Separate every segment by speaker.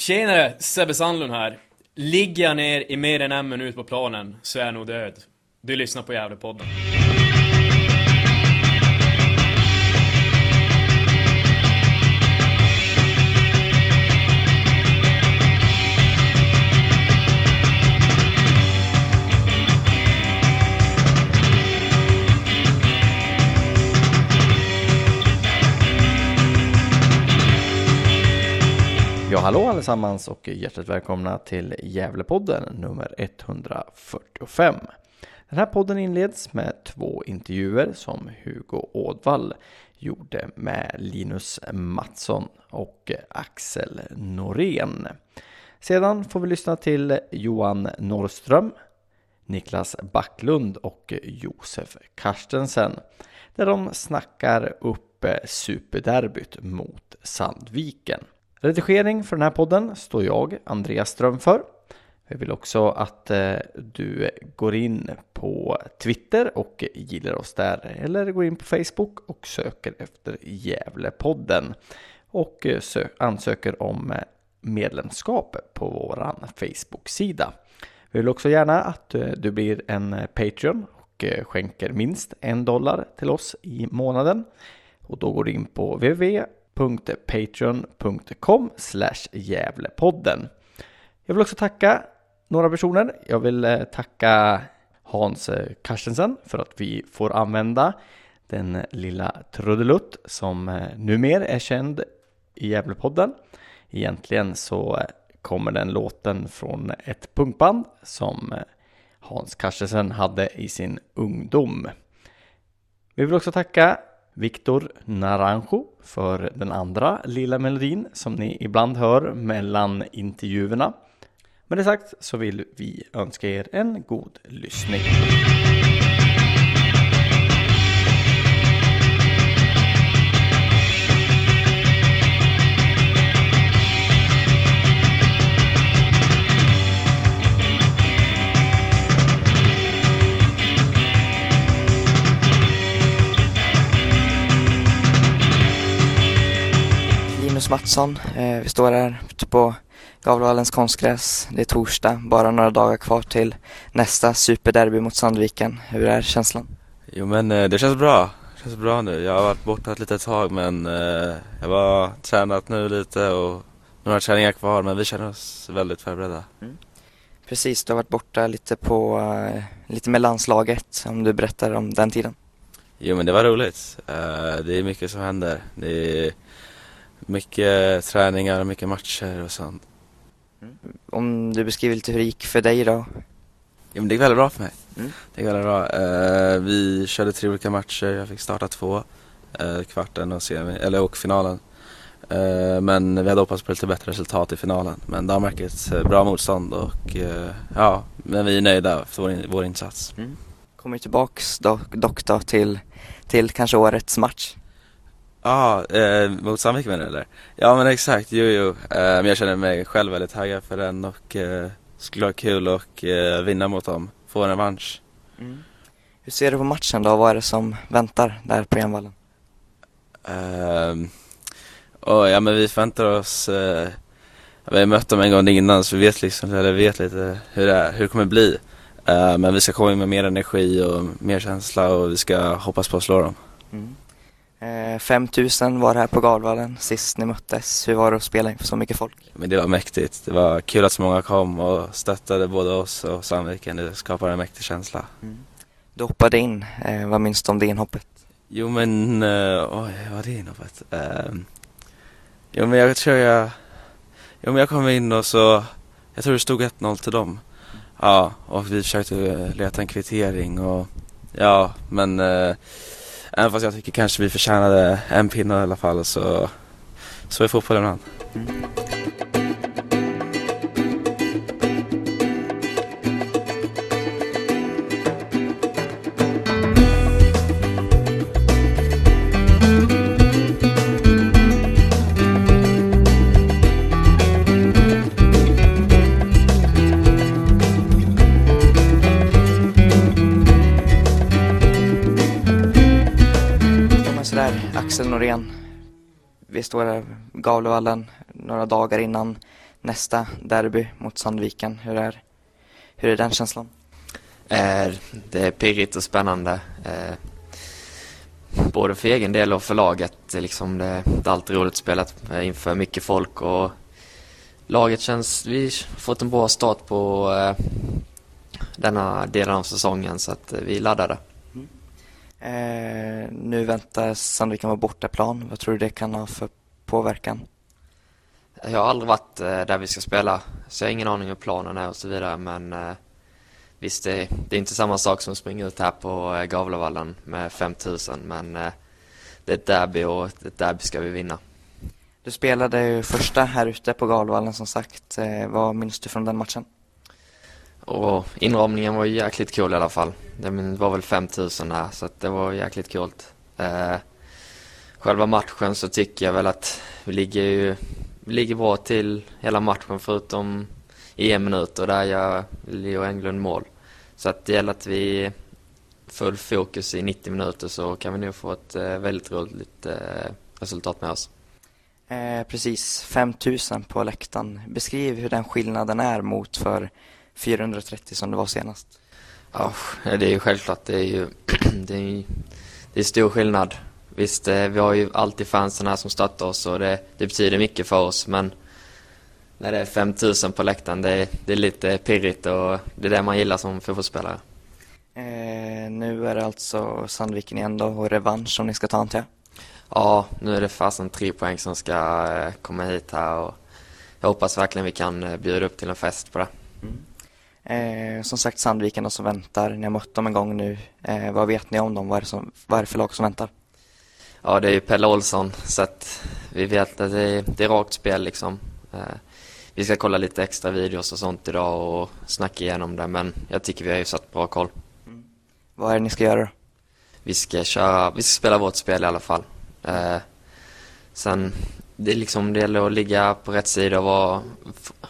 Speaker 1: Tjenare, Sebbe Sandlund här. Ligger jag ner i mer än en minut på planen så är jag nog död. Du lyssnar på Gävlepodden.
Speaker 2: Ja, hallå allesammans och hjärtligt välkomna till Gävlepodden nummer 145. Den här podden inleds med två intervjuer som Hugo Ådvall gjorde med Linus Mattsson och Axel Norén. Sedan får vi lyssna till Johan Norrström, Niklas Backlund och Josef Karstensen där de snackar upp superderbyt mot Sandviken. Redigering för den här podden står jag, Andreas Ström, för. Jag vill också att eh, du går in på Twitter och gillar oss där eller går in på Facebook och söker efter Gävlepodden och eh, ansöker om eh, medlemskap på våran Facebook-sida. Vi vill också gärna att du blir en Patreon och skänker minst en dollar till oss i månaden. Och då går du in på www patreon.com Gävlepodden. Jag vill också tacka några personer. Jag vill eh, tacka Hans eh, Carstensen för att vi får använda den lilla trudelutt som eh, numera är känd i Gävlepodden. Egentligen så kommer den låten från ett punkband som Hans Carstensen hade i sin ungdom. Vi vill också tacka Victor Naranjo för den andra lilla melodin som ni ibland hör mellan intervjuerna. Med det sagt så vill vi önska er en god lyssning.
Speaker 3: Mattsson. Eh, vi står här ute på Gavlevallens konstgräs. Det är torsdag, bara några dagar kvar till nästa superderby mot Sandviken. Hur är känslan?
Speaker 4: Jo men eh, det känns bra. Det känns bra nu. Jag har varit borta ett litet tag men eh, jag har tränat nu lite och några träningar kvar men vi känner oss väldigt förberedda. Mm.
Speaker 3: Precis, du har varit borta lite på, lite med landslaget om du berättar om den tiden.
Speaker 4: Jo men det var roligt. det är mycket som händer. Det är mycket träningar och mycket matcher och sånt.
Speaker 3: Mm. Om du beskriver lite hur det gick för dig då?
Speaker 4: Ja, men det gick väldigt bra för mig. Mm. Det gick väldigt bra. Uh, vi körde tre olika matcher, jag fick starta två. Uh, kvarten och, semi, eller, och finalen. Uh, men vi hade hoppats på lite bättre resultat i finalen. Men Danmark är ett bra motstånd och ja, men vi är nöjda för vår, vår insats. Mm.
Speaker 3: Kommer tillbaks dock, dock då till, till kanske årets match?
Speaker 4: Ja, ah, eh, mot Sandvik menar du eller? Ja men exakt, jo jo. Eh, men jag känner mig själv väldigt taggad för den och eh, skulle vara kul att eh, vinna mot dem, få en revansch. Mm.
Speaker 3: Hur ser du på matchen då? Vad är det som väntar där på Envallen?
Speaker 4: Oh, ja men vi förväntar oss, uh, vi har mött dem en gång innan så vi vet liksom, eller vet lite hur det, är, hur det kommer bli. Uh, men vi ska komma in med mer energi och mer känsla och vi ska hoppas på att slå dem. Mm.
Speaker 3: 5000 eh, var här på Galvallen sist ni möttes. Hur var det att spela inför så mycket folk?
Speaker 4: Men det var mäktigt. Det var kul att så många kom och stöttade både oss och Sandviken. Det skapade en mäktig känsla. Mm.
Speaker 3: Du hoppade in. Eh, vad minns du om det inhoppet?
Speaker 4: Jo men, uh, oj, vad var det inhoppet? Uh, jo men jag tror jag, jo men jag kom in och så, jag tror det stod 1-0 till dem. Ja, och vi försökte leta en kvittering och ja, men uh, Även fast jag tycker kanske vi förtjänade en pinne i alla fall så, så är fotbollen ibland. Mm.
Speaker 3: Här, Gavlevallen, några dagar innan nästa derby mot Sandviken. Hur är, hur är den känslan?
Speaker 5: Eh, det är pirrigt och spännande. Eh, både för egen del och för laget. Liksom det, det är alltid roligt att spela inför mycket folk och laget känns... Vi har fått en bra start på eh, denna delen av säsongen så att vi är laddade.
Speaker 3: Mm. Eh, nu väntar Sandviken vara bortaplan. Vad tror du det kan ha för påverkan?
Speaker 5: Jag har aldrig varit där vi ska spela så jag har ingen aning hur planen är och så vidare men Visst, det, är inte samma sak som att springa ut här på eh, Gavlevallen med 5000 men eh, det är ett derby och ett derby ska vi vinna.
Speaker 3: Du spelade ju första här ute på Gavlevallen som sagt. Eh, vad minns du från den matchen?
Speaker 5: Och inramningen var jäkligt kul i alla fall. Det var väl 5000 här så det var jäkligt kul. Själva matchen så tycker jag väl att vi ligger ju vi ligger bra till hela matchen förutom i en minut och där gör Leo Englund mål. Så att det gäller att vi full fokus i 90 minuter så kan vi nog få ett eh, väldigt roligt eh, resultat med oss.
Speaker 3: Eh, precis, 5000 på läktaren. Beskriv hur den skillnaden är mot för 430 som det var senast.
Speaker 5: Ja, det är ju självklart. Det är ju det är, det är stor skillnad. Visst, eh, vi har ju alltid fansen här som stöttar oss och det, det betyder mycket för oss men när det är 5000 på läktaren. Det är, det är lite pirrigt och det är det man gillar som fotbollsspelare.
Speaker 3: Eh, nu är det alltså Sandviken igen då och revansch som ni ska ta antar jag?
Speaker 5: Ja, nu är det fasen tre poäng som ska eh, komma hit här och jag hoppas verkligen vi kan eh, bjuda upp till en fest på det. Mm.
Speaker 3: Eh, som sagt Sandviken då som väntar. Ni har mött dem en gång nu. Eh, vad vet ni om dem? Vad är, som, vad är det för lag som väntar?
Speaker 5: Ja, det är ju Pelle Olsson så att vi vet att det är, det är rakt spel liksom. Eh, vi ska kolla lite extra videos och sånt idag och snacka igenom det men jag tycker vi har ju satt bra koll. Mm.
Speaker 3: Vad är det ni ska göra då?
Speaker 5: Vi ska köra, vi ska spela vårt spel i alla fall. Eh, sen, det är liksom, det gäller att ligga på rätt sida och vara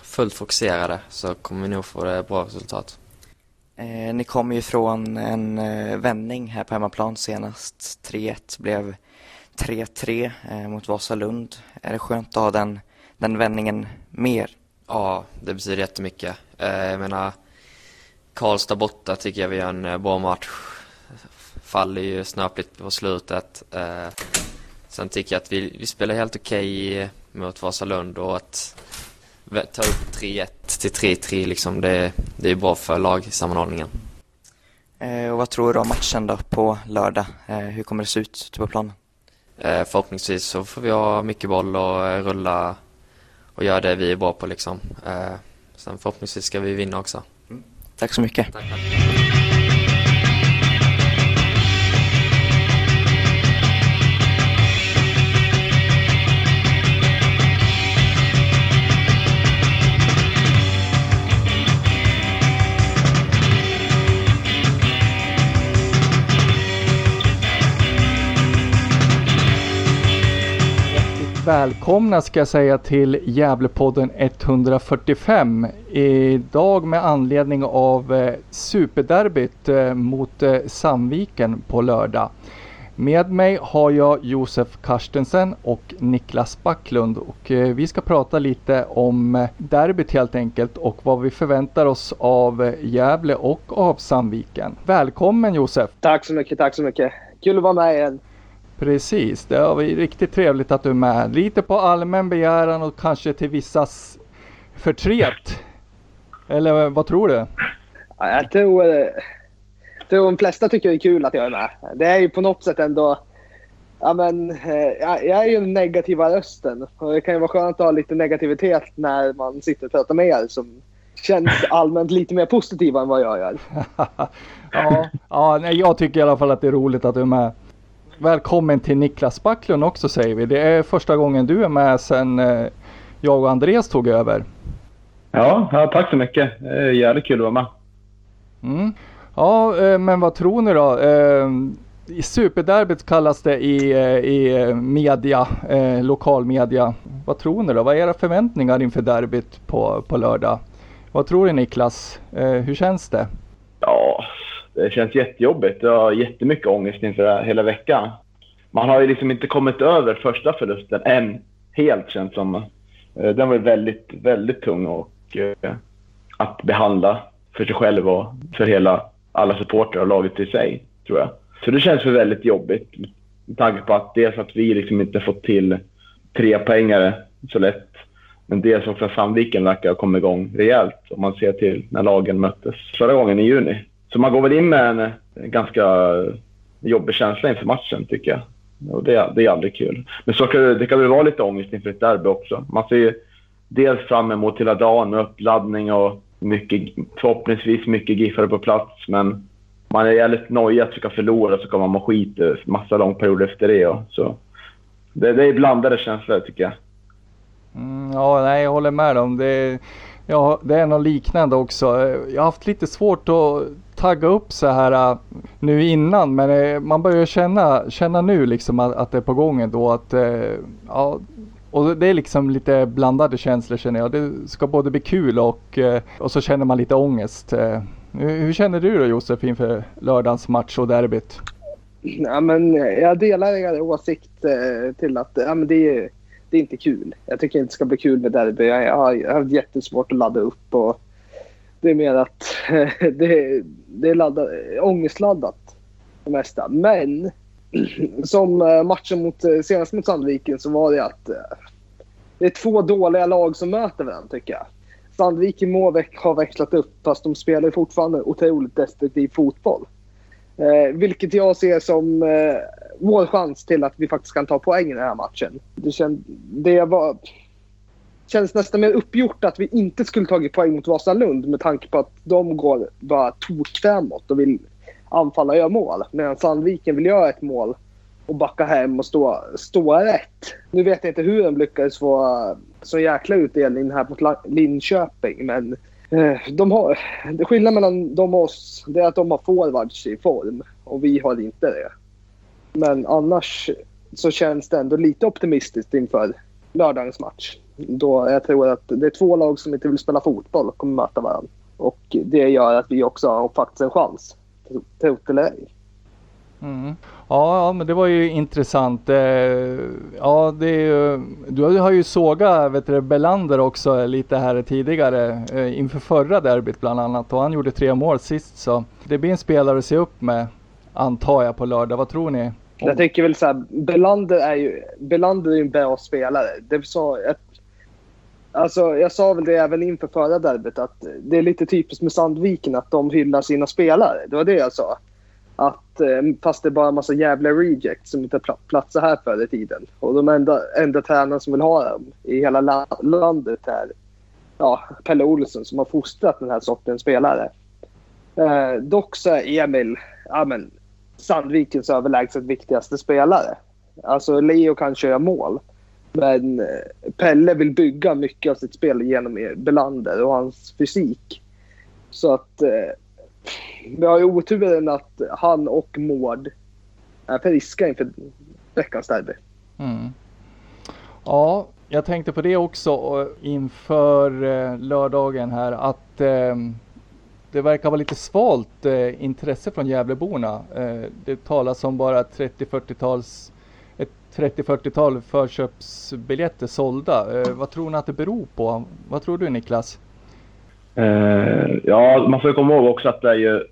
Speaker 5: fullt fokuserade så kommer vi nog få det bra resultat.
Speaker 3: Eh, ni kom ju från en eh, vändning här på hemmaplan senast. 3-1 blev 3-3 eh, mot Vasalund. Är det skönt att ha den den vändningen mer?
Speaker 5: Ja, det betyder jättemycket. Eh, jag menar, Karlstad borta tycker jag vi gör en eh, bra match. Faller ju snöpligt på slutet. Eh, sen tycker jag att vi, vi spelar helt okej okay mot Vasalund och att ta upp 3-1 till 3-3 liksom, det, det är bra för lagsammanhållningen.
Speaker 3: Eh, och vad tror du om matchen då på lördag? Eh, hur kommer det se ut på planen?
Speaker 5: Eh, förhoppningsvis så får vi ha mycket boll och rulla och göra det vi är bra på liksom. Eh, sen förhoppningsvis ska vi vinna också.
Speaker 3: Mm. Tack så mycket.
Speaker 5: Tack, tack.
Speaker 6: Välkomna ska jag säga till Gävlepodden 145. Idag med anledning av eh, superderbyt eh, mot eh, Sandviken på lördag. Med mig har jag Josef Karstensen och Niklas Backlund och vi ska prata lite om derbyt helt enkelt och vad vi förväntar oss av Gävle och av Sandviken. Välkommen Josef!
Speaker 7: Tack så mycket, tack så mycket! Kul att vara med igen!
Speaker 6: Precis, det var riktigt trevligt att du är med. Lite på allmän begäran och kanske till vissas förtret. Eller vad tror du?
Speaker 7: jag tror, jag tror de flesta tycker det är kul att jag är med. Det är ju på något sätt ändå... Ja, men, eh, jag, är ju den negativa rösten. Och det kan ju vara skönt att ha lite negativitet när man sitter och pratar med er som känns allmänt lite mer positiva än vad jag gör.
Speaker 6: ja, ja nej, jag tycker i alla fall att det är roligt att du är med. Välkommen till Niklas Backlund också säger vi. Det är första gången du är med sedan eh, jag och Andreas tog över.
Speaker 8: Ja, ja tack så mycket. Jävligt kul att vara med.
Speaker 6: Mm. Ja, eh, men vad tror ni då? Eh, superderbyt kallas det i, i media, lokalmedia. Vad tror ni då? Vad är era förväntningar inför derbyt på, på lördag? Vad tror du Niklas? Hur känns det?
Speaker 8: Ja, det känns jättejobbigt. Jag har jättemycket ångest inför det hela veckan. Man har ju liksom inte kommit över första förlusten än helt känns som. Eh, den var väldigt, väldigt tung och, eh, att behandla för sig själv och för hela, alla supportrar och laget i sig, tror jag. Så det känns för väldigt jobbigt med tanke på att dels att vi liksom inte fått till tre poängare så lätt. Men dels också att Sandviken verkar ha kommit igång rejält om man ser till när lagen möttes förra gången i juni. Så man går väl in med en, ganska jobbig känsla inför matchen tycker jag. Och det, det är aldrig kul. Men så kan det, kan väl vara lite ångest inför ett derby också. Man ser ju dels fram emot hela dagen med uppladdning och mycket, förhoppningsvis mycket giffare på plats. Men man är jävligt nojig att försöka förlora så kommer man må skit eh, massa lång period efter det. Och så. Det, det är blandade känslor tycker jag.
Speaker 6: Mm, ja, nej, jag håller med om det. Ja, det är något liknande också. Jag har haft lite svårt att tagga upp så här äh, nu innan men äh, man börjar känna, känna nu liksom att, att det är på gång ändå. Att, äh, ja, och det är liksom lite blandade känslor känner jag. Det ska både bli kul och, och så känner man lite ångest. Hur känner du då Josef inför lördagens match och derbyt?
Speaker 7: Ja, men jag delar er åsikt till att ja, men det, är, det är inte kul. Jag tycker inte det ska bli kul med derby. Jag har, jag har jättesvårt att ladda upp. Och det är mer att det, det är laddat, eh, ångestladdat det mesta. Men som eh, matchen mot, eh, senast mot Sandviken så var det att det är två dåliga lag som möter varandra tycker jag. Sandviken må ha växlat upp fast de spelar fortfarande otroligt destruktiv fotboll. Eh, vilket jag ser som eh, vår chans till att vi faktiskt kan ta poäng i den här matchen. Det, känd, det var, känns nästan mer uppgjort att vi inte skulle tagit poäng mot Vasalund med tanke på att de går bara tok framåt och vill anfalla och göra mål. Medan Sandviken vill göra ett mål och backa hem och stå, stå rätt. Nu vet jag inte hur de lyckades få så jäkla utdelning här mot Linköping men eh, de har, skillnaden mellan dem och oss det är att de har forwards i form och vi har inte det. Men annars så känns det ändå lite optimistiskt inför lördagens match. Då jag tror att det är två lag som inte vill spela fotboll och kommer möta varandra. Och det gör att vi också har faktiskt en chans. Trot eller ej.
Speaker 6: Mm. Ja, men det var ju intressant. Eh, ja, det ju, du har ju sågat vet du, Belander också lite här tidigare eh, inför förra derbyt bland annat och han gjorde tre mål sist så det blir en spelare att se upp med antar jag på lördag. Vad tror ni?
Speaker 7: Jag tycker väl så här, Belander är ju, Belander är en bra spelare. Det sa, jag, alltså, jag sa väl det även inför förra derbyt att det är lite typiskt med Sandviken att de hyllar sina spelare. Det var det jag sa. Att, eh, fast det är bara en massa jävla rejects som inte platsar här förr i tiden. Och de enda, enda tränarna som vill ha dem i hela landet är ja, Pelle Olsson som har fostrat den här sortens spelare. Eh, dock så är Emil ja, men, Sandvikens överlägset viktigaste spelare. Alltså Leo kan köra mål. Men eh, Pelle vill bygga mycket av sitt spel genom Belander och hans fysik. Så att eh, vi har ju oturen att han och Mård är friska inför veckans derby.
Speaker 6: Mm. Ja, jag tänkte på det också inför eh, lördagen här att eh, det verkar vara lite svalt eh, intresse från Gävleborna. Eh, det talas om bara 30-40-tals 30-40-tal förköpsbiljetter sålda. Eh, vad tror ni att det beror på? Vad tror du Niklas?
Speaker 8: Eh, ja, man får komma ihåg också att det är ju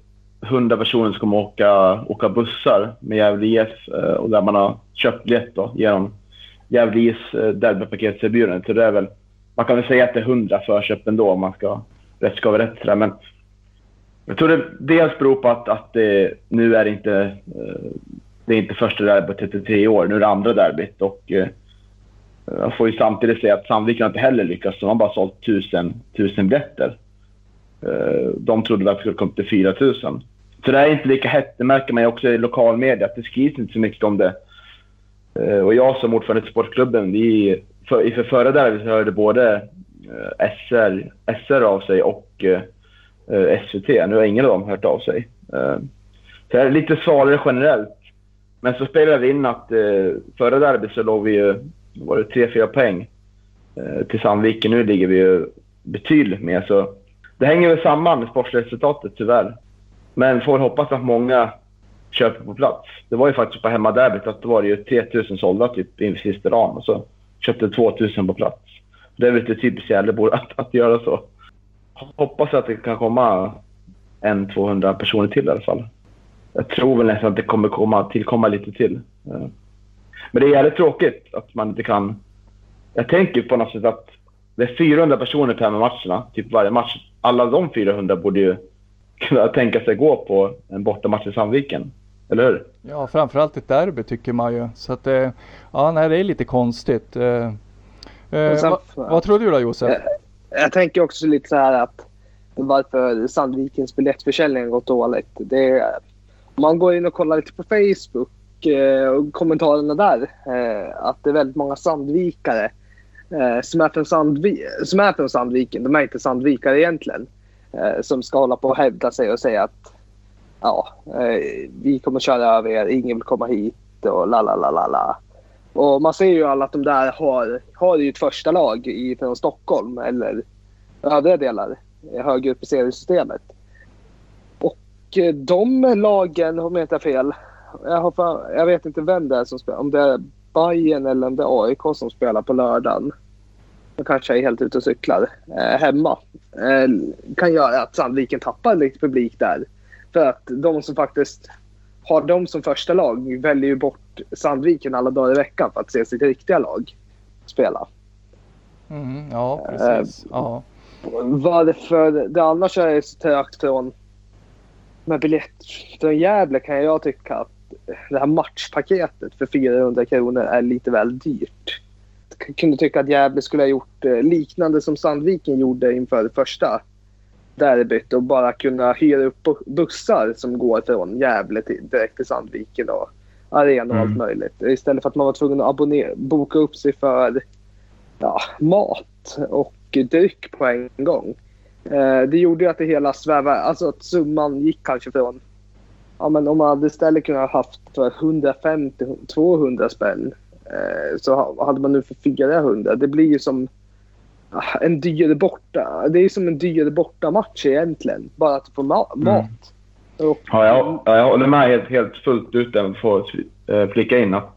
Speaker 8: 100 personer som kommer åka, åka bussar med Gävle IF eh, och där man har köpt biljett då, genom Gävle IFs eh, derbypaketserbjudande. Så det är väl, man kan väl säga att det är 100 förköp ändå om man ska rätt ska vara rätt. Men jag tror det dels beror på att, att det, nu är det inte, eh, det är inte första derbyt på 33 år, nu är det andra derbyt. Och, eh, jag får ju samtidigt säga att Sandviken inte heller lyckats. De har bara sålt tusen, tusen biljetter. Eh, de trodde väl att det skulle komma till 4 000. Så det är inte lika hett. Det märker man ju också i lokalmedia, att det skrivs inte så mycket om det. Eh, och jag som ordförande i sportklubben, vi, för, inför förra derbyt hörde både eh, SR, SR av sig och eh, eh SVT. Nu har ingen av dem hört av sig. Eh, så det är lite svalare generellt. Men så spelade det in att eh, förra derbyt så låg vi ju, var det 3-4 poäng eh, till Sandviken. Nu ligger vi ju betydligt mer. Så det hänger väl samman med sportresultatet tyvärr. Men får hoppas att många köper på plats. Det var ju faktiskt på hemmaderbyt att då var det ju 3000 sålda typ inför sista dagen och så köpte 2000 på plats. Det är väl lite typiskt Gävleborg att, att göra så. Hoppas att det kan komma en 200 personer till i alla fall. Jag tror väl nästan att det kommer komma, tillkomma lite till. Eh, men det är jävligt tråkigt att man inte kan... Jag tänker på något sätt att det är 400 personer på matcherna, typ varje match. Alla de 400 borde ju kunna tänka sig gå på en bortamatch i Sandviken. Eller hur?
Speaker 6: Ja, framförallt ett derby tycker man ju. Så att, eh, ja, nej, det är lite konstigt. Eh, sen, va, vad tror du då Josef?
Speaker 7: Jag, jag, tänker också lite så här att varför Sandvikens biljettförsäljning har gått dåligt. Det är, man går in och kollar lite på Facebook eh, och kommentarerna där. Eh, att det är väldigt många Sandvikare eh, som, är från Sandvi som är från Sandviken. De är inte Sandvikare egentligen. som ska hålla på och hävda sig och säga att ja, eh, vi kommer köra över er, ingen vill komma hit och la la la la la. Och man ser ju alla att de där har, har ju ett första lag från Stockholm eller övriga delar högre upp i seriesystemet. Och eh, de lagen, om jag inte har fel, jag, har jag vet inte vem det är som spelar, om det är Bayern eller om det är AIK som spelar på lördagen. De kanske är helt ute och cyklar eh, hemma. Eh, kan göra att Sandviken tappar lite publik där. För att de som faktiskt har dem som första lag väljer ju bort Sandviken alla dagar i veckan för att se sitt riktiga lag spela.
Speaker 6: Mm, ja, precis. Uh, ja.
Speaker 7: Varför det annars är så trögt från med Gävle kan jag tycka att det här matchpaketet för 400 kronor är lite väl dyrt. Jag kunde tycka att Gävle skulle ha gjort eh, liknande som Sandviken gjorde inför första derbyt och bara kunna hyra upp bussar som går från Gävle till, direkt till Sandviken och arena och mm. allt möjligt. Istället för att man var tvungen att abonnera, boka upp sig för ja, mat och dryck på en gång. Eh, det gjorde att det hela svävade, alltså att summan gick kanske från Ja men om man hade istället kunnat haft för 150-200 spänn eh, så hade man nu för 400. Det blir ju som Ah, en dyr borta. Det är som en dyr bortamatch egentligen. Bara att få ma mm. mat.
Speaker 8: Och, ja, jag, jag håller med helt, helt fullt ut för att eh, flika in att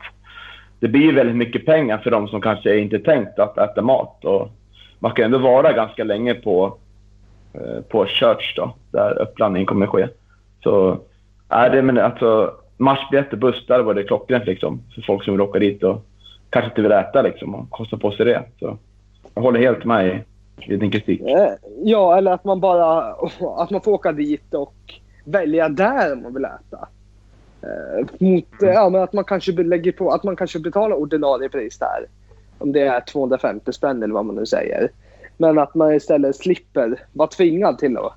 Speaker 8: det blir väldigt mycket pengar för de som kanske inte tänkt att äta mat. Och man kan ändå vara ganska länge på, på Church då, där uppladdningen kommer att ske. Så är det men alltså matchbiljetter, bussar var det klockrent liksom för folk som vill åka dit och kanske inte vill äta liksom och kosta på sig det. Så jag håller helt med i din kritik. Eh,
Speaker 7: ja, eller att man bara att man får åka dit och välja där man vill äta. Eh, mot, mm. ja, men att man kanske lägger på, att man kanske betalar ordinarie pris där. Om det är 250 spänn eller vad man nu säger. Men att man istället slipper vara tvingad till det.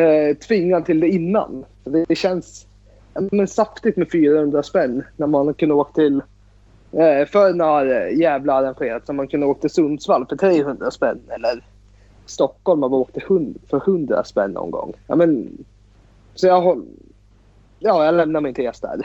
Speaker 7: Eh, tvingad till det innan. Det, känns men, saftigt med 400 spänn när man kunde åka till Eh, förr när eh, Gävle arrangerat så man kunde åka till Sundsvall för 300 spänn eller Stockholm man åkte för 100 spänn någon gång. Ja, men, så jag, ja, jag lämnar min tes där.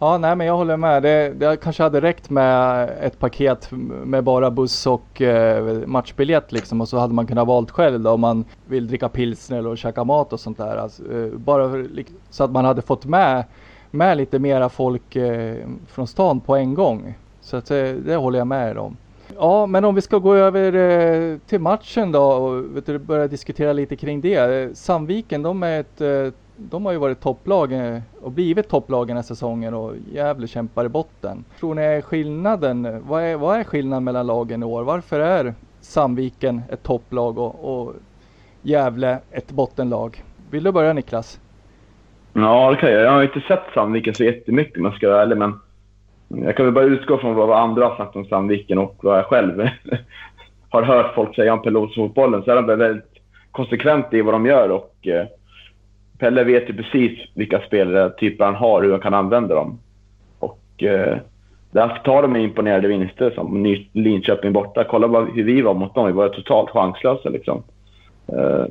Speaker 6: Ja, nej men jag håller med. Det, det kanske hade räckt med ett paket med bara buss och eh, matchbiljett liksom och så hade man kunnat valt själv då om man vill dricka pilsner och käka mat och sånt där. Alltså, eh, bara för, så att man hade fått med med lite mera folk eh, från stan på en gång. Så att, eh, det håller jag med er om. Ja, men om vi ska gå över eh, till matchen då och vet du, börja diskutera lite kring det. Sandviken, de, är ett, eh, de har ju varit topplag eh, och blivit topplag den här säsongen och Gävle kämpar i botten. Tror ni är skillnaden? Vad är, vad är skillnaden mellan lagen i år? Varför är Sandviken ett topplag och, och Gävle ett bottenlag? Vill du börja Niklas?
Speaker 8: Ja, det kan jag. Jag har inte sett Sandviken så jättemycket om jag ska vara ärlig, men jag kan väl bara utgå från vad andra har sagt om Sandviken och vad jag själv har hört folk säga om pilotfotbollen. Så är de väldigt konsekventa i vad de gör och eh, Pelle vet ju precis vilka spelare typ, han har och hur han kan använda dem. Och eh, därför tar de imponerande vinster som Linköping borta. Kolla bara hur vi var mot dem. Vi var totalt chanslösa liksom. Eh,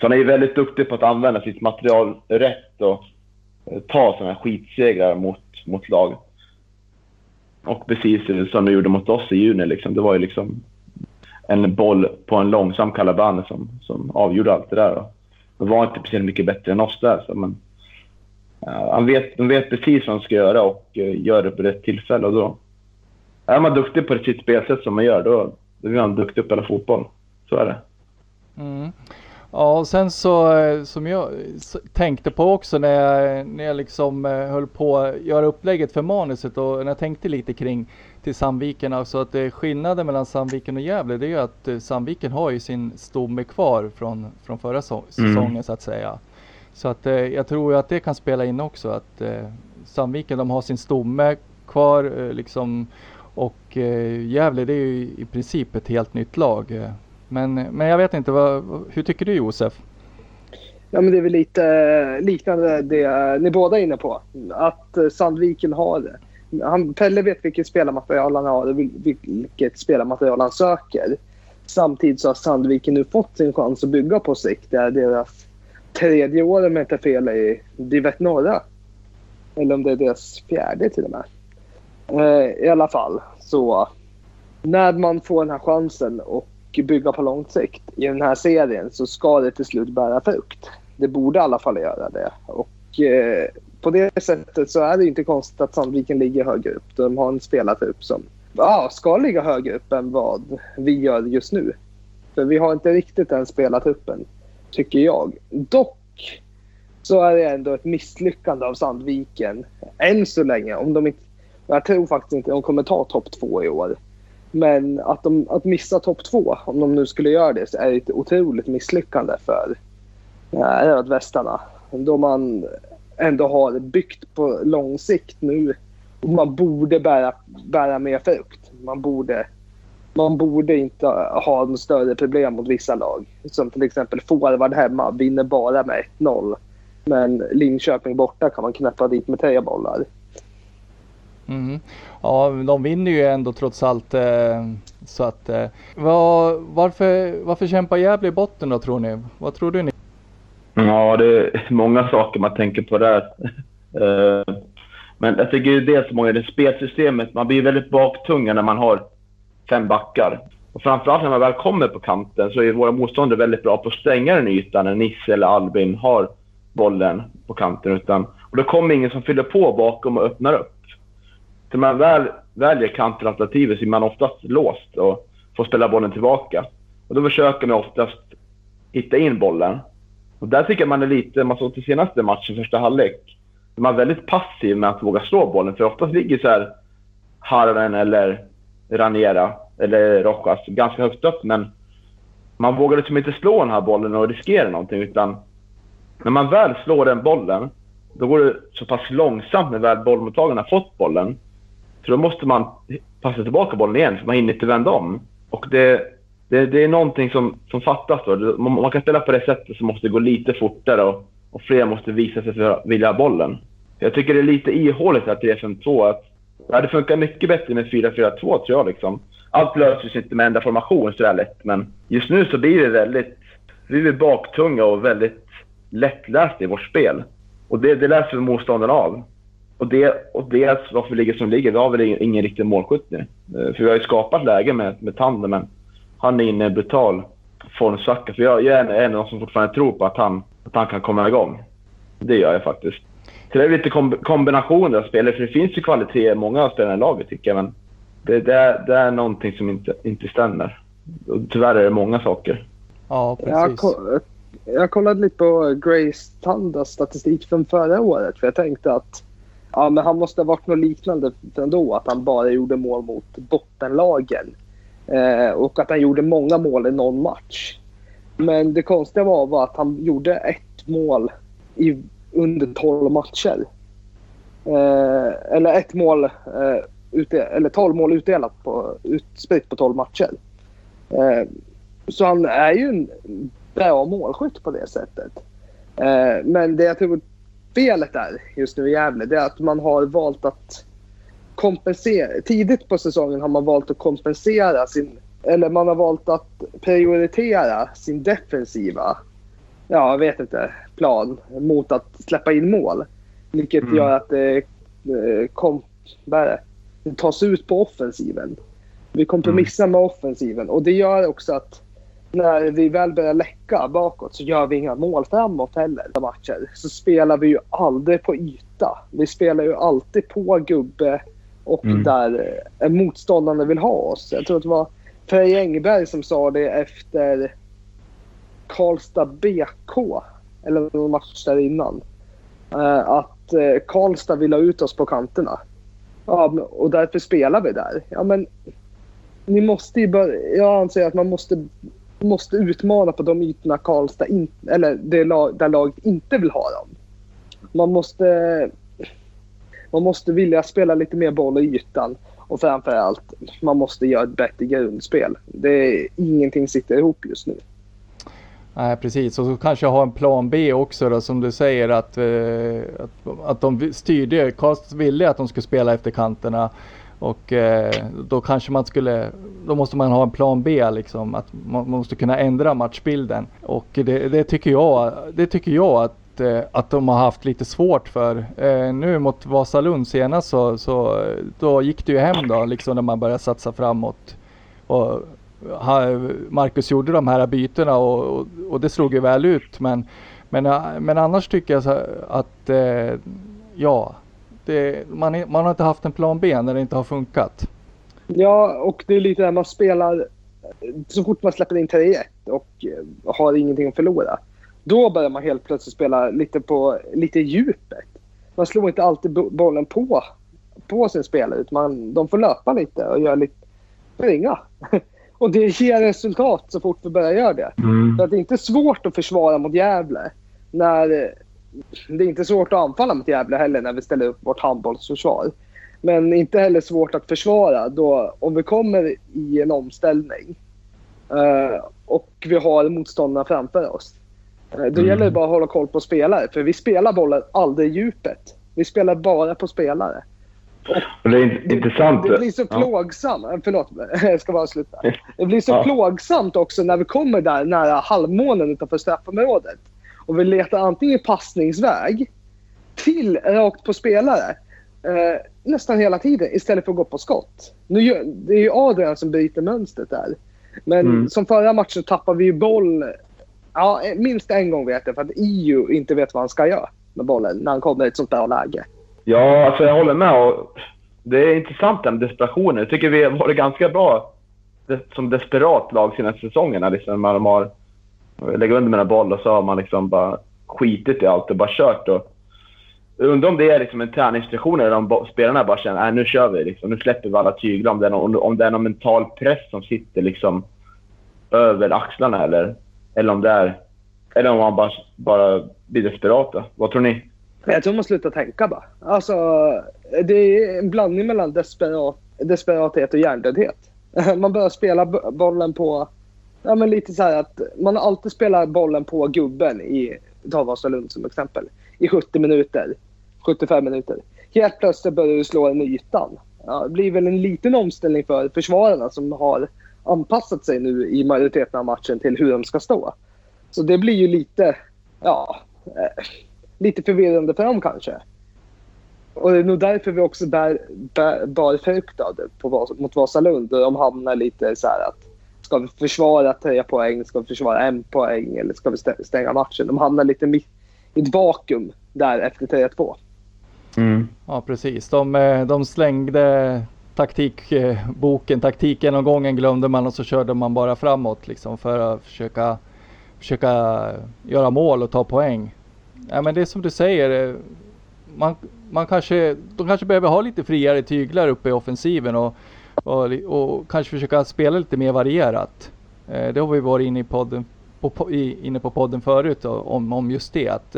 Speaker 8: så han är ju väldigt duktig på att använda sitt material rätt och eh, ta sådana här skitsegrar mot, mot lag. Och precis som de gjorde mot oss i juni. Liksom. Det var ju liksom en boll på en långsam Calabane som, som avgjorde allt det där. Då var inte precis mycket bättre än oss där. Så, men, ja, han vet, de vet precis vad de ska göra och uh, gör det på rätt tillfälle. Och då, är man duktig på sitt spelsätt som man gör, då, då blir man duktig på att spela fotboll. Så är det.
Speaker 6: Mm. Ja, och sen så eh, som jag tänkte på också när jag, när jag liksom eh, höll på att göra upplägget för manuset och när jag tänkte lite kring till Sandviken, alltså att det skillnaden mellan Sandviken och Gävle det är ju att eh, Sandviken har ju sin stomme kvar från, från förra säsongen mm. så att säga. Så att jag tror att det kan spela in också att Sandviken de har sin stomme kvar liksom och Gävle det är ju i princip ett helt nytt lag. Men, men jag vet inte, vad, hur tycker du Josef?
Speaker 7: Ja, men det är väl lite liknande det ni båda är inne på. Att Sandviken har det. Han, Pelle vet vilket spelarmaterial han har och vilket spelarmaterial han söker. Samtidigt så har Sandviken nu fått sin chans att bygga på sikt. Det är deras tredje år om jag inte fel i Divet Norra. Eller om det är deras fjärde till och med. Eh, I alla fall så när man får den här chansen och bygga på lång sikt i den här serien så ska det till slut bära frukt. Det borde i alla fall göra det. Och eh, på det sättet så är det inte konstigt att Sandviken ligger högre upp. De har en spelartrupp som ja, ska ligga högre upp än vad vi gör just nu. För vi har inte riktigt den spelartruppen, tycker jag. Dock så är det ändå ett misslyckande av Sandviken än så länge. Om de inte, jag tror faktiskt inte de kommer ta topp två i år. Men att, de, att missa topp två, om de nu skulle göra det, så är det ett otroligt misslyckande för äh, rödvästarna. Då man ändå har byggt på lång sikt nu. Och man borde bära, bära mer frukt. Man borde, man borde inte ha några större problem mot vissa lag. Som till exempel Forward hemma vinner bara med 1-0. Men Linköping borta kan man knäppa dit med tre bollar.
Speaker 6: Mm. Ja, de vinner ju ändå trots allt. Eh, så att, eh, var, varför, varför kämpar Gävle i botten då tror ni? Vad tror du? Ni?
Speaker 8: Ja, det är många saker man tänker på där. Eh, men jag tycker det som många det spelsystemet. Man blir väldigt baktunga när man har fem backar. Och framförallt när man väl kommer på kanten så är våra motståndare väldigt bra på att stänga den ytan när Nisse eller Albin har bollen på kanten. Utan, och då kommer ingen som fyller på bakom och öppnar upp. Så man väl väljer kantalternativet så är man oftast låst och får spela bollen tillbaka. Och då försöker man oftast hitta in bollen. Och där tycker jag man är lite, man såg till senaste matchen, första halvlek, man är väldigt passiv med att våga slå bollen. För oftast ligger så här Harven eller Raniera eller Rojas ganska högt upp, men man vågar liksom inte slå den här bollen och riskera någonting. Utan när man väl slår den bollen, då går det så pass långsamt när väl bollmottagaren har fått bollen. Så då måste man passa tillbaka bollen igen, för man hinner inte vända om. Och det, det, det är någonting som, som fattas då. Man, man kan spela på det sättet så måste det gå lite fortare och, och fler måste visa sig för att vilja ha bollen. Jag tycker det är lite ihåligt att 3-5-2. Att det hade funkat mycket bättre med 4-4-2 tror jag. Liksom. Allt löses inte med enda formation så lätt, men just nu så blir det väldigt... Vi är baktunga och väldigt lättlästa i vårt spel. Och det, det läser motståndarna av. Och, det, och dels varför vi ligger som vi ligger, vi har väl ingen, ingen riktig målskytt nu. Eh, för vi har ju skapat läge med, med tanden, men han är inne i en brutal formsvacka. För jag, jag är en av de som fortfarande tror på att han, att han kan komma igång. Det gör jag faktiskt. Så det är lite kom, kombinationer av spelare, för det finns ju kvalitet i många av spelarna i laget tycker jag. Men det, det, är, det är någonting som inte, inte stämmer. Och tyvärr är det många saker.
Speaker 6: Ja, precis.
Speaker 7: Jag, jag kollade lite på Grace Tandas statistik från förra året. För jag tänkte att Ja, men han måste ha varit något liknande ändå. Att han bara gjorde mål mot bottenlagen. Eh, och att han gjorde många mål i någon match. Men det konstiga var, var att han gjorde ett mål i, under 12 matcher. Eh, eller ett mål, eh, ute, eller 12 mål utdelat på, utspritt på 12 matcher. Eh, så han är ju en bra målskytt på det sättet. Eh, men det jag tror felet är just nu i Gävle det är att man har valt att kompensera. Tidigt på säsongen har man valt att kompensera sin... Eller man har valt att prioritera sin defensiva, ja jag vet inte, plan mot att släppa in mål. Vilket mm. gör att det, kom, det tas ut på offensiven. Vi kompromissar mm. med offensiven och det gör också att när vi väl börjar läcka bakåt så gör vi inga mål framåt heller. Matcher. Så spelar vi ju aldrig på yta. Vi spelar ju alltid på gubbe och
Speaker 8: Mm.
Speaker 7: där eh, motståndarna vill ha oss. Jag tror att det var Frej Engberg som sa det efter Karlstad BK, eller någon match där innan. Eh, att eh, Karlstad vill ha ut oss på kanterna. Ja, och därför spelar vi där. Ja, men ni måste ju börja, jag anser att man måste, måste utmana på de ytorna Karlstad in, eller det lag, där laget inte vill ha dem. Man måste, man måste vilja spela lite mer boll i ytan. Och framförallt, man måste göra ett bättre grundspel. Det är, ingenting sitter ihop just nu.
Speaker 6: Nej precis och så kanske ha en plan B också då som du säger att, eh, att, att de styrde, Karlstad ville att de skulle spela efter kanterna och eh, då kanske man skulle, då måste man ha en plan B liksom att man, måste kunna ändra matchbilden och det, det tycker jag, det tycker jag att eh, att de har haft lite svårt för. Eh, nu mot Vasalund senast så, så då gick det ju hem då liksom när man började satsa framåt. Och Marcus gjorde de här bytena och, och, och det slog ju väl ut. Men, men, eh, men annars tycker jag så att eh, ja, det, man, är, man har inte haft en plan B när det inte har funkat.
Speaker 7: Ja, och det är lite där man spelar... Så fort man släpper in 3-1 och eh, har ingenting att förlora. Då börjar man helt plötsligt spela lite på lite djupet. Man slår inte alltid bo- bollen på, på sin spelare. Utan man, de får löpa lite och göra lite... Springa. Och det ger resultat så fort vi börjar göra det.
Speaker 8: Mm.
Speaker 7: Så att det är inte svårt att försvara mot Gävle. När, det är inte svårt att anfalla mot Gävle heller när vi ställer upp vårt handbollsförsvar. Men inte heller svårt att försvara då om vi kommer i en omställning eh, och vi har motståndarna framför oss. Eh, då
Speaker 8: Mm.
Speaker 7: gäller det bara att hålla koll på spelare. För vi spelar bollen aldrig i djupet. Vi spelar bara på spelare.
Speaker 8: Och det är int- intressant.
Speaker 7: Det blir så
Speaker 8: Ja.
Speaker 7: plågsamt. eh, Förlåt, jag ska bara sluta. Det blir så
Speaker 8: Ja.
Speaker 7: plågsamt också när vi kommer där nära halvmånen utanför straffområdet. Och vi letar antingen passningsväg till rakt på spelare eh, nästan hela tiden istället för att gå på skott. Nu gör, det är ju Adrian som bryter mönstret där. Men
Speaker 8: Mm.
Speaker 7: som förra matchen tappar vi ju boll ja, minst en gång vet jag för att EU inte vet vad han ska göra med bollen när han kommer i ett sånt där läge.
Speaker 8: Ja, alltså jag håller med. Och det är intressant den desperationen. Jag tycker vi har varit ganska bra som desperat lag senaste säsongerna. Liksom, när de har eh, lägger under med en boll och så har man liksom bara skitit i allt och bara kört. Och, jag undrar om det är liksom en träningsstation där de spelarna bara känner att nu kör vi. Liksom. Nu släpper vi alla tyglar. Om det, är någon, om det är någon mental press som sitter liksom över axlarna eller, eller om det är... Eller om man bara, bara blir desperata. Vad tror ni?
Speaker 7: Jag tror man slutar tänka bara. Alltså, det är en blandning mellan desperat, desperathet och hjärndödhet. Man börjar spela bollen på... Ja, men lite så här att man alltid spelar bollen på gubben i ta Vasalund som exempel. I 70 minuter. 75 minuter. Helt plötsligt börjar du slå den i ytan. Ja, det blir väl en liten omställning för försvararna som har anpassat sig nu i majoriteten av matchen till hur de ska stå. Så det blir ju lite... Ja, eh, lite förvirrande för dem kanske. Och det är nog därför vi också bär, bär, bar fruktad på, mot Vasalund. Och de hamnar lite så här att ska vi försvara tre poäng, ska vi försvara en poäng eller ska vi stä- stänga matchen? De hamnar lite i ett vakuum där efter 3-2.
Speaker 6: Ja precis, de, eh, de slängde taktikboken, eh, taktikgenomgången glömde man och så körde man bara framåt liksom för att försöka, försöka göra mål och ta poäng. Ja, men det är som du säger, eh, man, man kanske, de kanske behöver ha lite friare tyglar uppe i offensiven och, och, och kanske försöka spela lite mer varierat. Eh, det har vi varit inne, i podden, på, inne på podden förut då, om, om just det. Att,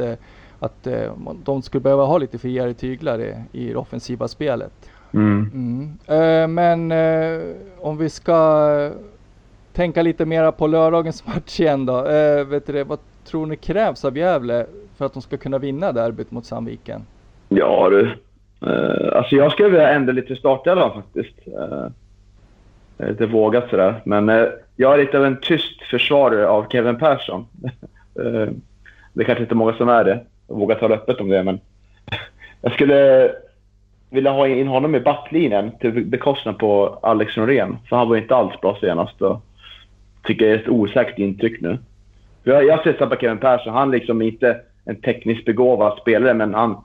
Speaker 6: att de skulle behöva ha lite friare tyglar i, i det offensiva spelet.
Speaker 8: Mm.
Speaker 6: Mm. Eh, men eh, om vi ska tänka lite mera på lördagens match igen då. Eh, vet du det, vad tror ni krävs av Gävle för att de ska kunna vinna derbyt mot Sandviken?
Speaker 8: Ja du. Alltså jag skulle vilja ändra lite startelvan faktiskt. Jag är lite vågat sådär. Men eh, jag är lite av en tyst försvarare av Kevin Persson. Det är kanske inte många som är det. Jag vågar tala öppet om det, men jag skulle ville ha in honom i backlinjen till bekostnad på Alex Norén. För han var inte alls bra senast och tycker jag är ett osäkert intryck nu. För jag, jag ser på Kevin Persson. Han är inte en tekniskt begåvad spelare, men han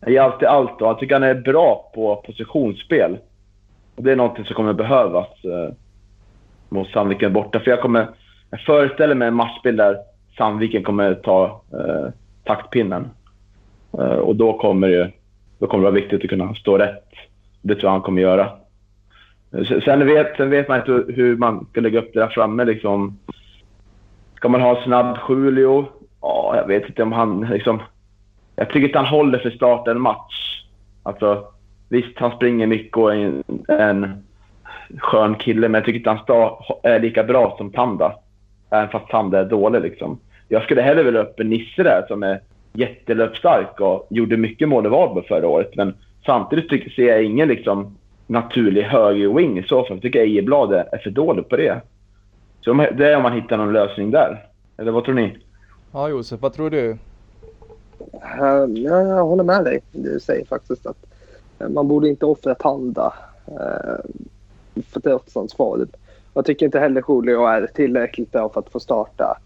Speaker 8: är ger alltid allt och jag tycker han är bra på positionsspel. Och det är någonting som kommer behövas eh, mot Sandviken borta. För jag, kommer, jag föreställer mig en matchbild där Sandviken kommer ta eh, taktpinnen. Eh, och då kommer, ju då kommer det vara viktigt att kunna stå rätt. Det tror jag han kommer göra. Eh, sen vet, sen vet man inte hur man ska lägga upp det där framme. Liksom. Ska man ha snabb Julio? Ja, jag vet inte om han... Liksom, jag tycker inte han håller för start en match. Alltså, visst, han springer mycket och är en, en skön kille, men jag tycker inte han start är lika bra som Tanda. Även fast Tanda är dålig. Liksom. Jag skulle hellre vilja upp en Nisse där som är jättelöpstark och gjorde mycket mål i Varberg förra året. Men samtidigt tycker, ser jag ingen liksom, naturlig höger-wing i så fall. Jag tycker Ejeblad är för dålig på det. Så det är om man hittar någon lösning där. Eller vad tror ni?
Speaker 6: Ja Josef, vad tror du?
Speaker 7: Uh, ja, jag håller med dig. Du säger faktiskt att uh, man borde inte offra Tanda uh, för trots hans form. Jag tycker inte heller Julio är tillräckligt bra för att få starta.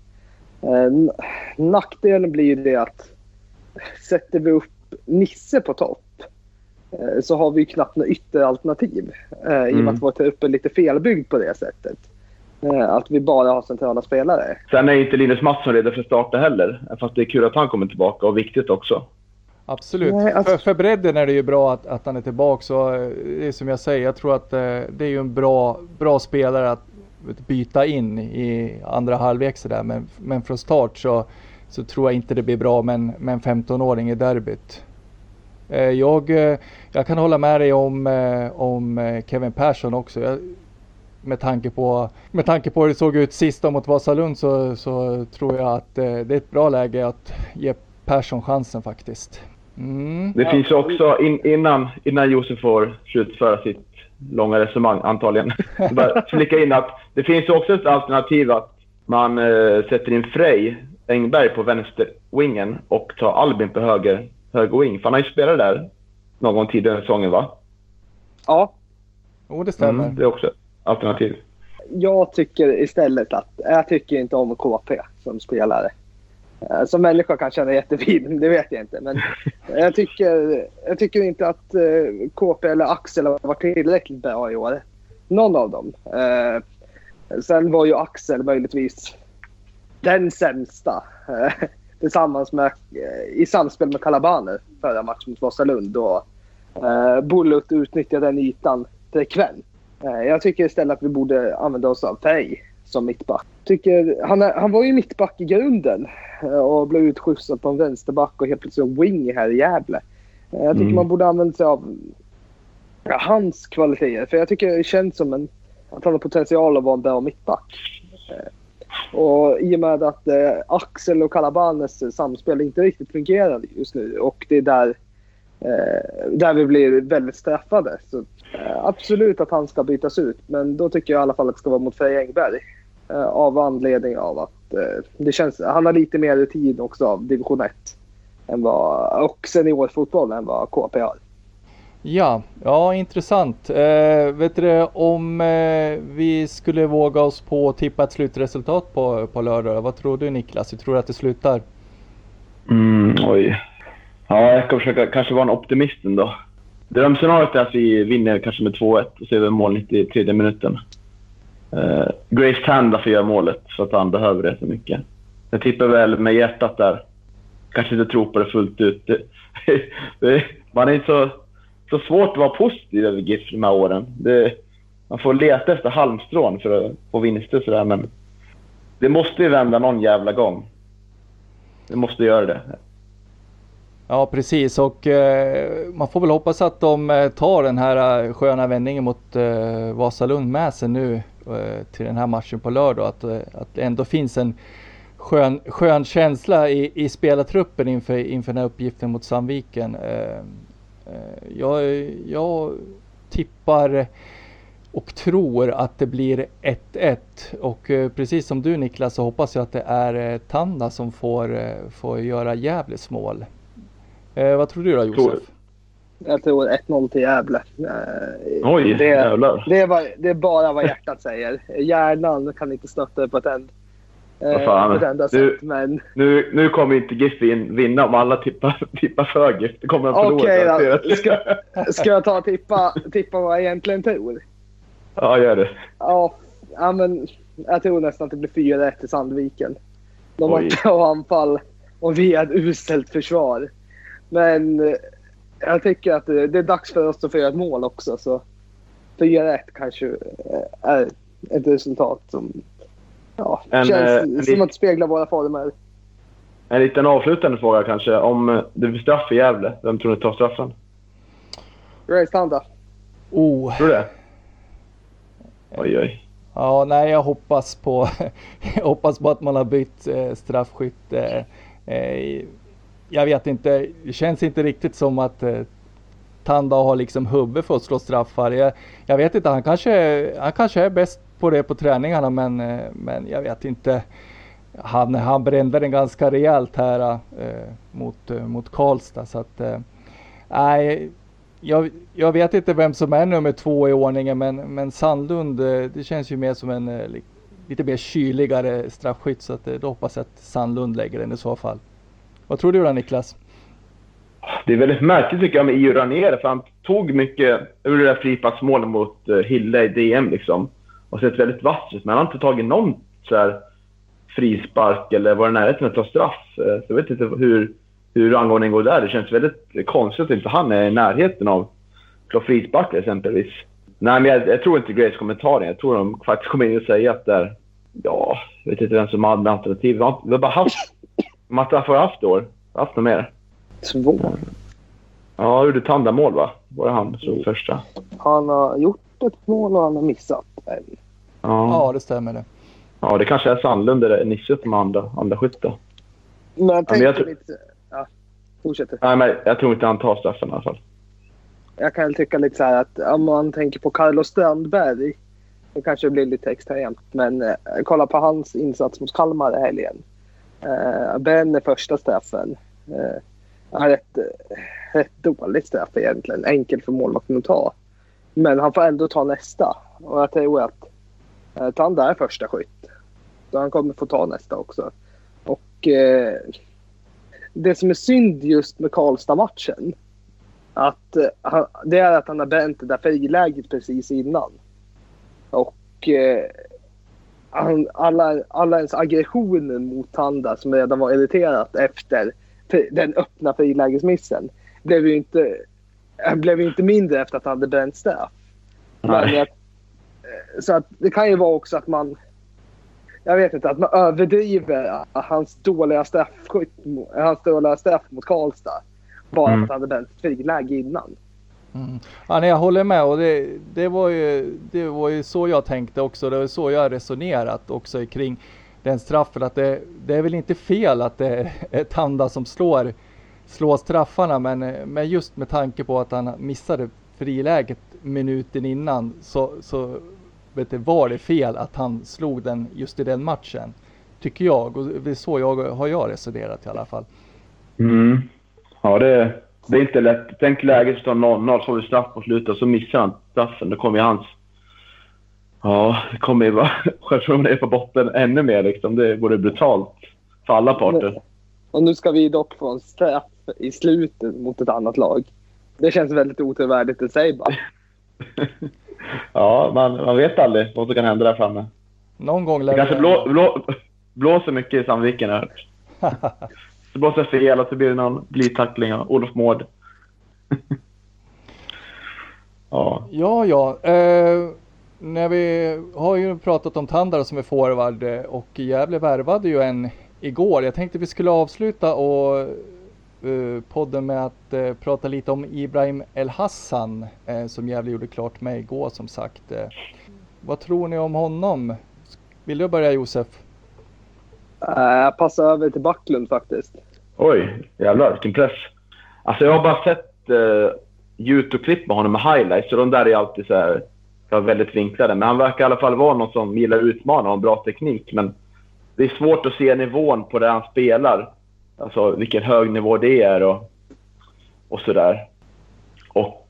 Speaker 7: Uh, nackdelen blir ju det att sätter vi upp Nisse på topp så har vi knappt några ytteralternativ. Mm. I och med mm. att vår trupp är lite felbyggd på det sättet. Eh, att vi bara har centrala spelare.
Speaker 8: Sen är inte Linus Mattsson redo för att starta heller. Fast det är kul att han kommer tillbaka och viktigt också.
Speaker 6: Absolut. Nej, alltså... för, för bredden är det ju bra att, att han är tillbaka. Så eh, det är som jag säger, jag tror att eh, det är ju en bra, bra spelare att byta in i andra halvlek sådär. Men, men från start så, så tror jag inte det blir bra med en, med en 15-åring i derbyt. Jag, jag kan hålla med dig om, om Kevin Persson också. Jag, med tanke på, med tanke på hur det såg ut sist mot Vasalund så, så tror jag att eh, det är ett bra läge att ge Persson chansen faktiskt.
Speaker 8: Mm. Det finns också, in, innan, innan Josef får slutföra sitt långa resonemang antagligen, bara flika in att det finns också ett alternativ att man eh, sätter in Frej Engberg på vänster-wingen och tar Albin på höger, höger wing. För han har ju spelat där någon tidigare i säsongen va?
Speaker 7: Ja.
Speaker 6: Jo, det stämmer.
Speaker 8: Mm, det är också alternativ?
Speaker 7: Jag tycker istället att, jag tycker inte om KP som spelare. Eh, som människa kan känna jättefin, det vet jag inte. Men jag tycker, jag tycker inte att eh, KP eller Axel har varit tillräckligt bra i år. Någon av dem. Eh, sen var ju Axel möjligtvis den sämsta. Tillsammans med, i samspel med Kalabaner förra matchen mot Vasalund. Då Bullut utnyttjade den ytan frekvent. Eh, jag tycker istället att vi borde använda oss av Fej som mittback. Tycker, han, är, han var ju mittback i grunden eh, och blev utskjutsad på en vänsterback och helt plötsligt en wing här i Gävle. Eh, jag tycker mm. man borde använda sig av ja, hans kvaliteter. För jag tycker det känns som en, att han har potential att vara en bra mittback. Och i och med att eh, Axel och Calabanes samspel inte riktigt fungerar just nu och det är där, eh, där vi blir väldigt straffade. Så Eh, absolut att han ska bytas ut, men då tycker jag i alla fall att det ska vara mot Frej Engberg. Eh, av anledning av att eh, det känns, han har lite mer rutin också av division 1 än vad, och seniorfotboll än vad KP har.
Speaker 6: Ja, ja intressant. Eh, vet du om eh, vi skulle våga oss på att tippa ett slutresultat på, på lördag? Vad tror du Niklas? Hur tror du att det slutar?
Speaker 8: Mm, oj. Ja, jag ska försöka kanske vara en optimist ändå. Drömscenariot är att vi vinner kanske med 2-1 och så gör vi mål 93 minuten. Eh, Grace Tanda får göra målet så att han behöver det så mycket. Jag tippar väl med hjärtat där. Kanske inte tror på det fullt ut. Det, man är inte så, så svårt att vara positiv över GIF de här åren. Det, man får leta efter halmstrån för att få vinster sådär, men det måste ju vända någon jävla gång. Det måste göra det.
Speaker 6: Ja precis och eh, man får väl hoppas att de eh, tar den här eh, sköna vändningen mot eh, Vasalund med sig nu eh, till den här matchen på lördag. Att, eh, att det ändå finns en skön, skön känsla i, i spelartruppen inför, inför den här uppgiften mot Sandviken jag, jag tippar och tror att det blir 1-1 och precis som du Niklas så hoppas jag att det är Tanda som får, får göra Gävles mål. Eh, vad tror du då Josef?
Speaker 7: Jag tror 1-0 till Gävle.
Speaker 8: Eh, Oj, det,
Speaker 7: jävlar. Det är, bara, det är bara vad hjärtat säger. Hjärnan kan inte stötta det på ett Eh,
Speaker 8: fan.
Speaker 7: på
Speaker 8: Du-
Speaker 7: sätt. Men
Speaker 8: Nu, nu kommer inte GIF in, vinna om alla tippar, tippar för GIF. Det kommer de förlora.
Speaker 7: Okej
Speaker 8: garanterat.
Speaker 7: Ska- ska jag ta och tippa, tippa vad jag egentligen tror?
Speaker 8: Ja, gör det.
Speaker 7: Ja, ja men jag tror nästan att det blir 4-1 till Sandviken. De har ett bra anfall och vi har ett uselt försvar. Men eh, jag tycker att det, det är dags för oss att få göra ett mål också. Så 4-1 kanske eh, är ett resultat som ja,
Speaker 8: En,
Speaker 7: känns
Speaker 8: eh, en
Speaker 7: som att spegla våra former.
Speaker 8: En liten avslutande fråga kanske. Om eh, det blir straff i Gävle, vem tror ni tar straffen?
Speaker 7: Ray Standa.
Speaker 6: Oh,
Speaker 8: Tror du det? Oj, oj.
Speaker 6: ja, nej jag hoppas på, jag hoppas på att man har bytt eh, straffskytt. Eh, eh, jag vet inte, det känns inte riktigt som att eh, Tanda har liksom huvud för att slå straffar. Jag, jag vet inte, han kanske, han kanske är bäst på det på träningarna men, eh, men jag vet inte. Han, han brände den ganska rejält här eh, mot, eh, mot Karlstad så att nej, jag, jag vet inte vem som är nummer två i ordningen men, men Sandlund det känns ju mer som en lite mer kyligare straffskytt så att, då hoppas jag att Sandlund lägger den i så fall. Vad tror du då Niklas?
Speaker 8: Det är väldigt märkligt tycker jag med Io Ranieri, för han tog mycket ur det där fripassmålet mot Hille i DM liksom. Och sett väldigt vass ut, men han har inte tagit någon så här frispark eller varit i närheten att ta straff. Eh, Så jag vet inte hur, hur angående går där. Det känns väldigt konstigt att inte han är i närheten av att slå frisparkar exempelvis. Nej, men jag, jag tror inte ta den. Jag tror de faktiskt kommer in och säga att det är... Ja, jag vet inte vem som hade alternativ. Vi har, vi har bara haft... Matta har haft i år. Haft något mer.
Speaker 7: Två.
Speaker 8: Ja, han gjorde tandamål va? Var det han som slog första?
Speaker 7: Han har gjort ett mål och han har missat en.
Speaker 8: Ja.
Speaker 6: Ja det stämmer det.
Speaker 8: ja, det kanske är Sandlund eller Nisse som andra, andra skytte.
Speaker 7: Men jag
Speaker 8: men
Speaker 7: tänker
Speaker 8: jag tror-
Speaker 7: lite... Ja, fortsätter.
Speaker 8: Nej, men jag tror inte han tar straffen i alla fall.
Speaker 7: Jag kan tycka lite så här att om man tänker på Carlos Strandberg. Det kanske blir lite extremt. Men eh, kolla på hans insats mot Kalmar i helgen. Eh, bränner första straffen. Eh, har rätt, eh, rätt dåligt straff egentligen. Enkel för målvakten att ta. Men han får ändå ta nästa. Och jag tror att eh, Tanda är första skytt. Så han kommer få ta nästa också. Och eh, det som är synd just med Karlstad-matchen att eh, det är att han har bränt det där friläget precis innan. Och eh, han, alla, alla ens aggressioner mot Tanda som redan var irriterat efter den öppna frilägesmissen blev ju inte, eh, blev ju inte mindre efter att han hade bränt straff. Men jag, eh, så att det kan ju vara också att man jag vet inte, att man överdriver hans dåliga straffskytt, hans dåliga straff mot Karlstad. Bara
Speaker 8: Mm.
Speaker 7: för att han hade bränt friläge innan.
Speaker 6: Mm. Ja, nej, jag håller med och det, det, var ju, det var ju så jag tänkte också. Det var så jag resonerat också kring den straffen. Att det, det är väl inte fel att det är Tanda som slår, slår straffarna men, men just med tanke på att han missade friläget minuten innan så, så vet du, var det fel att han slog den just i den matchen. Tycker jag och det är så jag har jag resonerat i alla fall.
Speaker 8: Mm. Ja, det, det är inte lätt. Tänk läget står 0-0, så får vi straff på slutet så missar han straffen. Då kommer ju hans... Ja, det kommer ju vara självförtroendet ner på botten ännu mer liksom. Det vore brutalt för alla parter.
Speaker 7: Och nu ska vi dock få en straff i slutet mot ett annat lag. Det känns väldigt otrovärdigt i sig bara.
Speaker 8: Ja, man, man vet aldrig vad som kan hända där framme.
Speaker 6: Någon gång
Speaker 8: Det
Speaker 6: lär
Speaker 8: kanske
Speaker 6: vi-
Speaker 8: blå, blå, blåser mycket i Sandviken har jag hört. Så blåser fel och så blir det någon glidtackling av Olof Mård. ja.
Speaker 6: Ja, ja. Eh, när vi har ju pratat om Tandar som är forward eh, och Gävle värvade ju en igår. Jag tänkte vi skulle avsluta och podden med att eh, prata lite om Ibrahim El Hassan eh, som Gävle gjorde klart med igår som sagt. Eh, vad tror ni om honom? Vill du börja Josef?
Speaker 7: Eh, Jag passar över till Backlund faktiskt.
Speaker 8: Oj, jävlar vilken press. Alltså jag har bara sett uh, YouTube-klipp med honom med highlights och de där är alltid så här, väldigt vinklade. Men han verkar i alla fall vara någon som gillar att utmana och har bra teknik. Men det är svårt att se nivån på det han spelar. Alltså vilken hög nivå det är och, och sådär. Och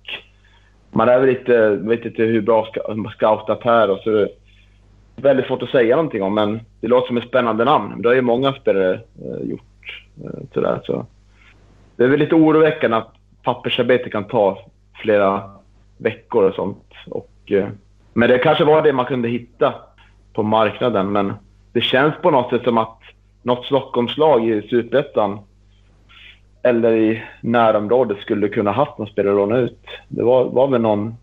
Speaker 8: man är väl lite, vet inte hur bra scoutat här och så väldigt svårt att säga någonting om, men det låter som ett spännande namn. Det har ju många spelare eh, gjort. Eh, sådär, så. Det är väl lite oroväckande att pappersarbete kan ta flera veckor och sånt. Och, eh, men det kanske var det man kunde hitta på marknaden. Men det känns på något sätt som att något Stockholmslag i Superettan eller i närområdet skulle kunna haft någon spelare låna ut. Det var, var väl någon,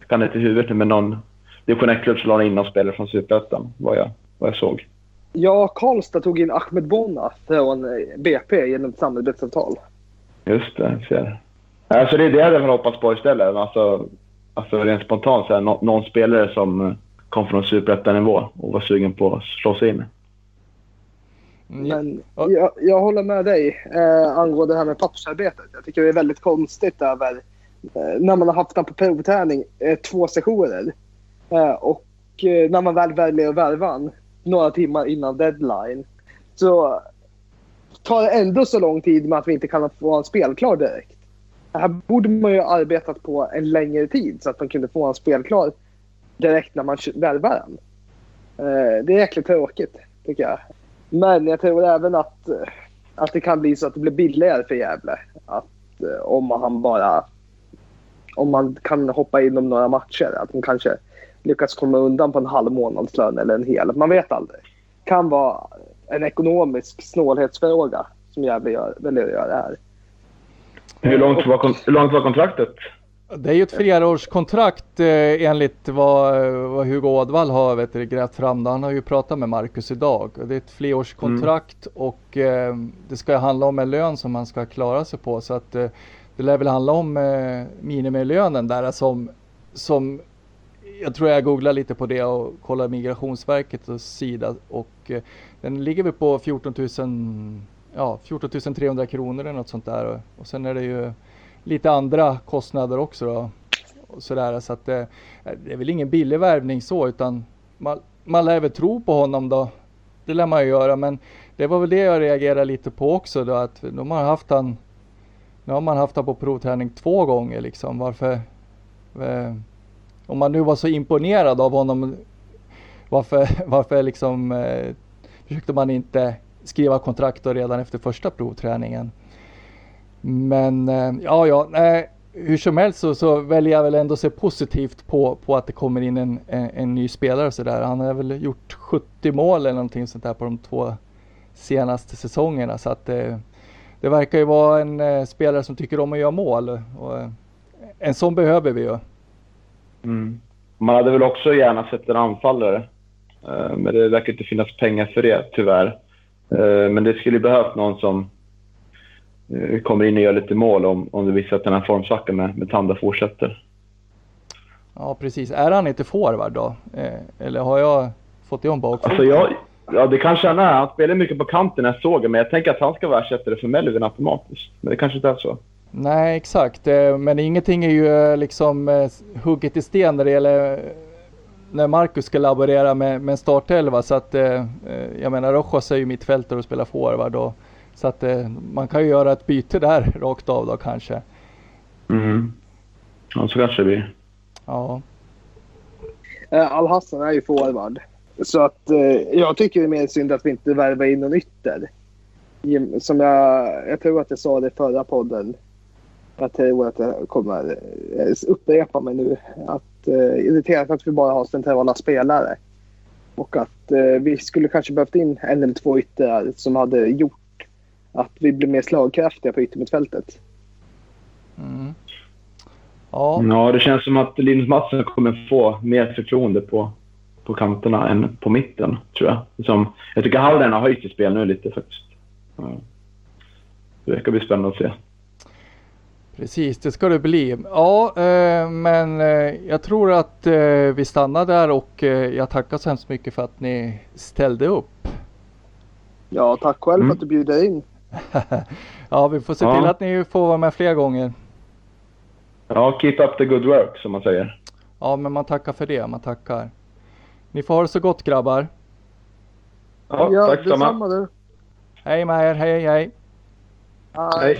Speaker 8: jag kan inte i huvudet nu, men någon division 1-klubb som lånade in någon spelare från Superettan, vad jag, vad jag såg.
Speaker 7: Ja, Karlstad tog in Ahmed Bona från eh, BP genom ett samarbetsavtal.
Speaker 8: Just det, jag ser. Alltså det är det jag hade hoppats på istället. Alltså, alltså rent spontant, så här, nå- någon spelare som eh, kom från Superettan-nivå och var sugen på att slå sig in.
Speaker 6: Mm.
Speaker 7: Men
Speaker 6: Ja.
Speaker 7: jag, jag håller med dig eh, angående det här med pappersarbetet. Jag tycker det är väldigt konstigt över eh, när man har haft den på provträning eh, två sessioner eh, och eh, när man väl väljer att värva han några timmar innan deadline så tar det ändå så lång tid med att vi inte kan få en spelklar direkt. Här borde man ju arbetat på en längre tid så att man kunde få en spelklar direkt när man värvar den. Eh, det är jäkligt tråkigt tycker jag. Men jag tror även att, eh, att det kan bli så att det blir billigare för Gävle. Att, eh, om han bara... Om man kan hoppa in om några matcher. Att de kanske lyckas komma undan på en halv månadslön eller en hel. Man vet aldrig. kan vara en ekonomisk snålhetsfråga som Gävle väljer att göra det här.
Speaker 8: Hur långt var, kon- hur långt var kontraktet?
Speaker 6: Det är ju ett flerårskontrakt eh, enligt vad, vad Hugo Ådvall har vet du, grävt fram. Han har ju pratat med Marcus idag. Det är ett flerårskontrakt och eh, det ska handla om en lön som man ska klara sig på. Så att eh, det lär väl handla om eh, minimilönen där som, som jag tror jag googlar lite på det och kollar Migrationsverkets sida och eh, den ligger väl på 14 000, ja 14 300 kronor eller något sånt där. Och, och sen är det ju lite andra kostnader också då. Och sådär, så att det, det är väl ingen billig värvning så utan man, man lär väl tro på honom då. Det lär man ju göra men det var väl det jag reagerade lite på också då att de har haft han nu har man haft honom på provträning två gånger liksom. Varför? Eh, om man nu var så imponerad av honom. Varför, varför liksom eh, försökte man inte skriva kontrakt redan efter första provträningen? Men eh, ja, ja, nej, hur som helst så, så väljer jag väl ändå se positivt på, på att det kommer in en, en, en ny spelare så där. Han har väl gjort 70 mål eller någonting sånt där på de två senaste säsongerna så att eh, det verkar ju vara en eh, spelare som tycker om att göra mål och eh, en sån behöver vi ju.
Speaker 8: Mm. Man hade väl också gärna sett en anfallare. Eh, men det verkar inte finnas pengar för det, tyvärr. Eh, men det skulle behövt någon som kommer in och gör lite mål om, om det visar att den här formsvackan med, med Tanda fortsätter.
Speaker 6: Ja precis, är han inte forward då? Eh, eller har jag fått det om bakfoten?
Speaker 8: Alltså jag, ja, det kanske han är. Han spelar mycket på kanten när jag såg det, men jag tänker att han ska vara ersättare för Melvin automatiskt. Men det kanske inte är så.
Speaker 6: Nej exakt, eh, men ingenting är ju eh, liksom eh, hugget i sten när det gäller eh, när Marcus ska laborera med, med en startelva så att eh, eh, jag menar Rojas är ju mittfältare och spelar forward och så att eh, man kan ju göra ett byte där rakt av då kanske.
Speaker 8: Mm. Ja, så kanske det blir.
Speaker 6: Ja,
Speaker 7: Eh, Al-Hassan är ju forward. Så att eh, jag tycker det är mer synd att vi inte värvar in någon ytter. Som jag, jag tror att jag sa det i förra podden. Jag tror att jag kommer upprepa mig nu. Att eh, irriterat att vi bara har centrala spelare. Och att eh, vi skulle kanske behövt in en eller två yttrar som hade gjort att vi blir mer slagkraftiga på yttermittfältet.
Speaker 6: mm. ja.
Speaker 8: Ja, det känns som att Linus Mattsson kommer få mer förtroende på, på kanterna än på mitten, tror jag. Som, jag tycker Hallren har höjt sitt spel nu lite faktiskt. Det ska bli spännande att se.
Speaker 6: Precis, det ska det bli. Ja, eh, men eh, jag tror att eh, vi stannar där och eh, jag tackar så hemskt mycket för att ni ställde upp.
Speaker 7: Ja, tack själv
Speaker 8: Mm.
Speaker 7: för att du bjuder in.
Speaker 6: Ja, vi får se
Speaker 8: Ja.
Speaker 6: till att ni får vara med fler gånger.
Speaker 8: Ja, keep up the good work, som man säger.
Speaker 6: Ja, men man tackar för det, man tackar. Ni får ha det så gott grabbar.
Speaker 8: Ja, tack samma.
Speaker 7: detsamma du.
Speaker 6: Hej med er, hej hej.
Speaker 7: Hej.
Speaker 8: Hej.